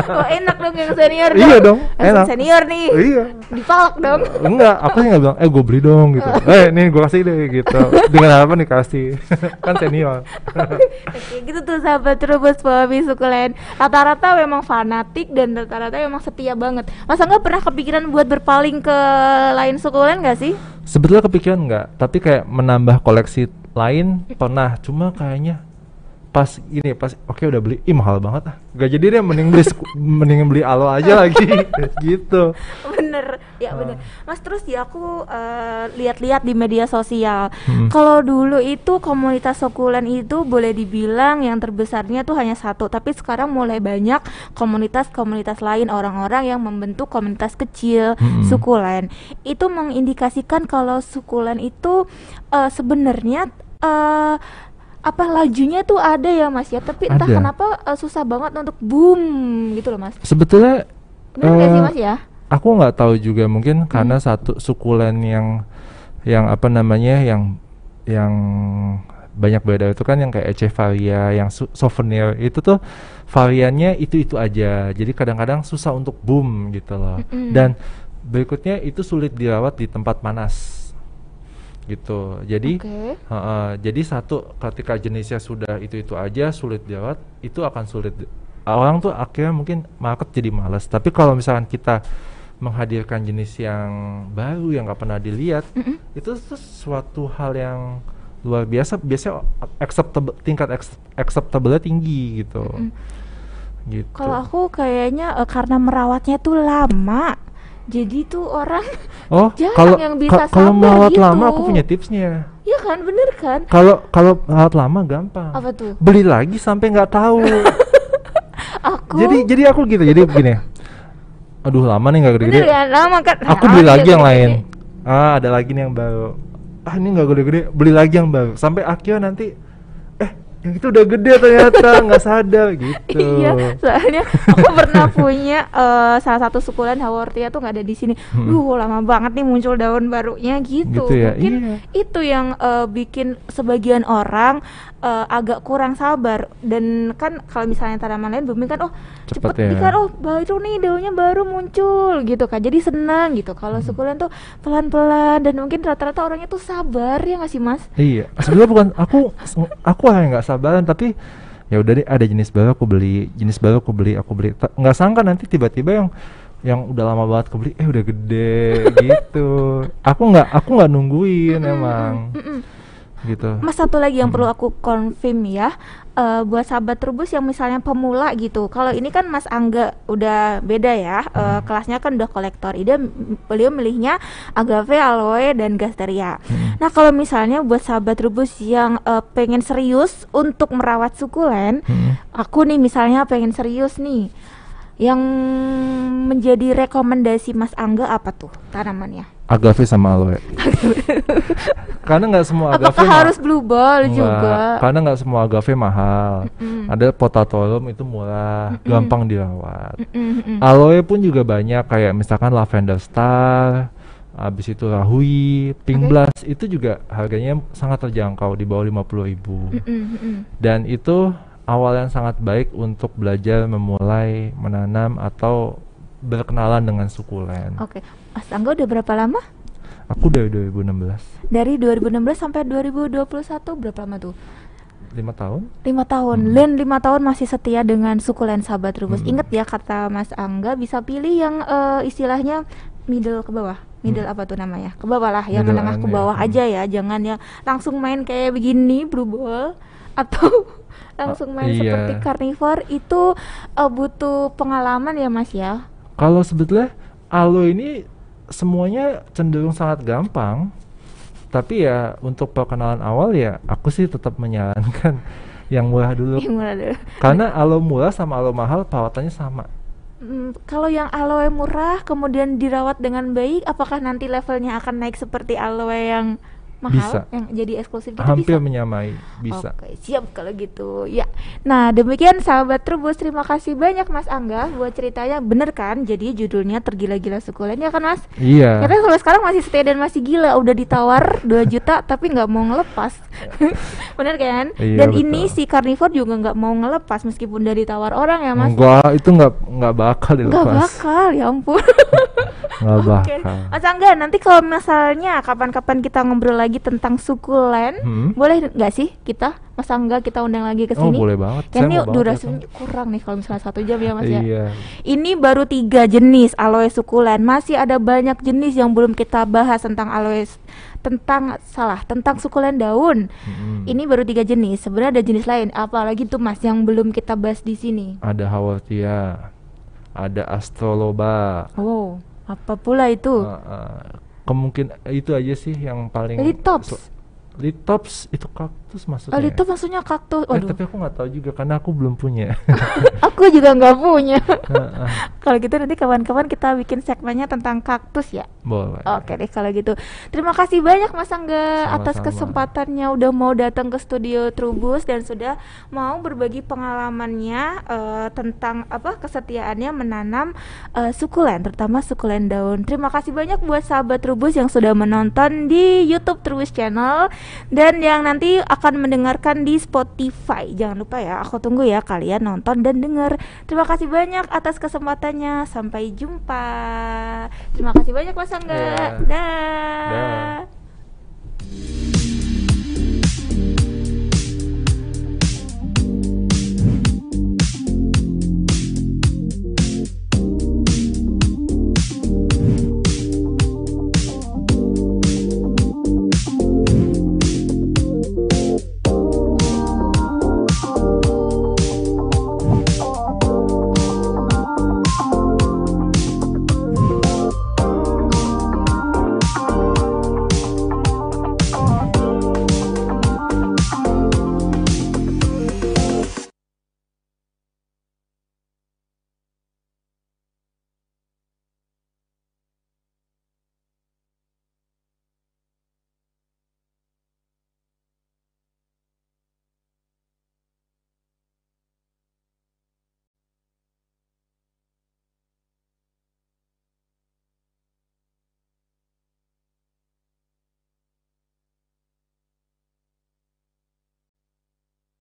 Oh enak dong yang senior Iya dong, Langsung enak. senior nih. iya. Dipalak dong. enggak aku sih nggak bilang eh gue beli dong gitu. Eh nih gue kasih deh gitu. Dengan harapan dikasih. Kan senior. Oke, gitu tuh sahabat terubus Bobby Sukulen. Rata-rata memang fanatik dan rata-rata memang setia banget. Masa nggak pernah kepikiran buat berpaling ke lain sukulen nggak sih? sebetulnya kepikiran nggak tapi kayak menambah koleksi lain pernah cuma kayaknya pas ini pas oke udah beli. Ih mahal banget ah. Gak jadi deh mending beli [LAUGHS] mending beli alo aja lagi. [LAUGHS] Gitu. Bener ya Ah. bener. Mas terus ya aku eh, lihat-lihat di media sosial. Hmm. kalau dulu itu komunitas sukulen itu boleh dibilang yang terbesarnya tuh hanya satu tapi sekarang mulai banyak komunitas-komunitas lain orang-orang yang membentuk komunitas kecil Mm-mm. sukulen itu mengindikasikan kalau sukulen itu eh, sebenarnya eh, apa lajunya tuh ada ya mas ya? Tapi entah Ada. kenapa eh, susah banget untuk boom gitu loh mas. Sebetulnya nggak sih eh, mas ya? aku nggak tahu juga. Mungkin Hmm. karena satu sukulen yang yang apa namanya yang yang banyak beda itu kan yang kayak Echevaria yang souvenir. Itu tuh variannya itu itu aja. Jadi kadang-kadang susah untuk boom gitu loh. Mm-mm. dan berikutnya itu sulit dirawat di tempat panas gitu jadi Oke. Heeh, jadi satu ketika jenisnya sudah itu itu aja sulit dirawat itu akan sulit orang tuh akhirnya mungkin market jadi males tapi kalau misalkan kita menghadirkan jenis yang baru yang nggak pernah dilihat Mm-mm. itu tuh suatu hal yang luar biasa biasanya acceptable tingkat accept- acceptable tinggi gitu Mm-mm. gitu Kalau aku kayaknya eh, karena merawatnya tuh lama, jadi tuh orang, [LAUGHS] oh [LAUGHS] jarang kalau yang bisa ka- kalau merawat gitu. lama aku punya tipsnya. Ya kan, bener kan? kalau kalau merawat lama gampang. Apa tuh? beli lagi sampai nggak tahu. [LAUGHS] Aku? Jadi jadi aku gitu jadi begini. Aduh lama nih nggak gede-gede. Bener kan? Lama kan? aku beli lagi yang gede-gede. lain. ah ada lagi nih yang baru. Ah ini nggak gede-gede. Beli lagi yang baru. Sampai akhirnya nanti yang itu udah gede ternyata [LAUGHS] nggak sadar gitu Iya, soalnya aku pernah punya eh, salah satu sukulen Haworthia tuh nggak ada di sini. Hmm. Duh, lama banget nih muncul daun barunya gitu. Gitu ya, Mungkin iya. itu yang eh, bikin sebagian orang eh, agak kurang sabar dan kan kalau misalnya tanaman lain booming kan oh Cepet cepet ya. oh baru nih daunnya baru muncul gitu kan. Jadi senang gitu. Kalau Hmm. sukulen tuh pelan-pelan dan mungkin rata-rata orangnya tuh sabar ya nggak sih, Mas? Iya, sebenarnya bukan aku aku yang nggak sabaran tapi ya udah deh ada jenis baru aku beli, jenis baru aku beli, aku beli. Ta- Nggak sangka nanti tiba-tiba yang yang udah lama banget aku beli, eh udah gede [LAUGHS] gitu. Aku nggak aku nggak nungguin emang gitu. Mas satu lagi yang perlu aku confirm ya eh, buat sahabat Trubus yang misalnya pemula gitu. Kalau ini kan Mas Angga udah beda ya, eh, Hmm. kelasnya kan udah kolektor. Ida beliau milihnya agave, aloe dan gasteria. Hmm. Nah kalau misalnya buat sahabat Trubus yang eh, pengen serius untuk merawat sukulen, Hmm. aku nih misalnya pengen serius nih, yang menjadi rekomendasi Mas Angga apa tuh tanamannya? Agave sama aloe. [LAUGHS] karena nggak semua agave Apakah harus blue ball juga? Karena nggak semua agave mahal. Mm-mm. Ada potatorium itu murah, Mm-mm. gampang dirawat. Mm-mm, mm-mm. Aloe pun juga banyak kayak misalkan lavender star, habis itu rahui, pink Oke. blast itu juga harganya sangat terjangkau di bawah 50.000. Mm-mm, mm-mm. Dan itu awal yang sangat baik untuk belajar memulai menanam atau berkenalan dengan sukulen. Oke, Mas Angga udah berapa lama? Aku dari 2016, Dari 2016 sampai 2021 berapa lama tuh? lima tahun. Lima tahun. Hmm. Len lima tahun masih setia dengan sukulen sahabat rubus. Hmm. Ingat ya kata Mas Angga bisa pilih yang eh, istilahnya middle ke bawah. Middle apa tuh namanya? Ke bawah lah, yang Hmm. Middle menengah ke ya. bawah Hmm. aja ya. Jangan yang langsung main kayak begini blue ball atau [LAUGHS] langsung main iya. seperti carnivore itu eh, butuh pengalaman ya Mas ya. Kalau sebetulnya aloe ini semuanya cenderung sangat gampang. Tapi ya untuk perkenalan awal ya aku sih tetap menyarankan [LAUGHS] yang murah dulu. Yang mana dulu? Karena aloe murah sama aloe mahal perawatannya sama. Hmm, kalau yang aloe murah kemudian dirawat dengan baik, apakah nanti levelnya akan naik seperti aloe yang mahal, Bisa. yang jadi eksklusif gitu Hampir bisa? menyamai, bisa. Oke, siap kalau gitu. Ya. Nah, demikian sahabat Trubus, terima kasih banyak Mas Angga buat ceritanya. Bener kan? Jadi judulnya Tergila-gila Sukulen ya kan, Mas? Iya. Karena sampai sekarang masih setia dan masih gila, udah ditawar [LAUGHS] 2 juta tapi nggak mau ngelepas. [LAUGHS] Bener kan? Iya, dan betul. ini si Carnivore juga nggak mau ngelepas meskipun dari tawar orang ya, Mas. Enggak, itu enggak enggak bakal Nggak dilepas. bakal, ya ampun. [LAUGHS] nggak Oke. bakal. Mas Angga, nanti kalau misalnya kapan-kapan kita ngobrol lagi tentang sukulen, Hmm? boleh nggak sih kita, Mas Angga kita undang lagi ke Oh sini? boleh banget. Saya ini durasinya kurang nih kalau misalnya satu jam ya Mas ya. Iya. Ini baru tiga jenis aloe sukulen. Masih ada banyak jenis yang belum kita bahas tentang aloe tentang salah tentang sukulen daun. Mm-mm. Ini baru tiga jenis. Sebenarnya ada jenis lain. Apalagi tuh Mas yang belum kita bahas di sini. Ada Haworthia, ada Astroloba. Wow, apa pula itu? Uh, uh, kemungkin itu aja sih yang paling Litops. Litops itu kaktus maksudnya. Oh, itu maksudnya kaktus. Eh, Waduh, tapi aku nggak tahu juga karena aku belum punya. [LAUGHS] aku juga nggak punya. [LAUGHS] Kalau gitu nanti kawan-kawan kita bikin segmennya tentang kaktus ya. Boleh. Oke deh kalau gitu. Terima kasih banyak Mas Angga atas Sama-sama. kesempatannya udah mau datang ke studio Trubus dan sudah mau berbagi pengalamannya eh, tentang apa kesetiaannya menanam eh, sukulen, terutama sukulen daun. Terima kasih banyak buat sahabat Trubus yang sudah menonton di YouTube Trubus Channel dan yang nanti akan akan mendengarkan di Spotify. Jangan lupa ya, aku tunggu ya kalian nonton dan dengar. Terima kasih banyak atas kesempatannya. Sampai jumpa. Terima kasih banyak Mas Angga. Yeah. Dah. Da.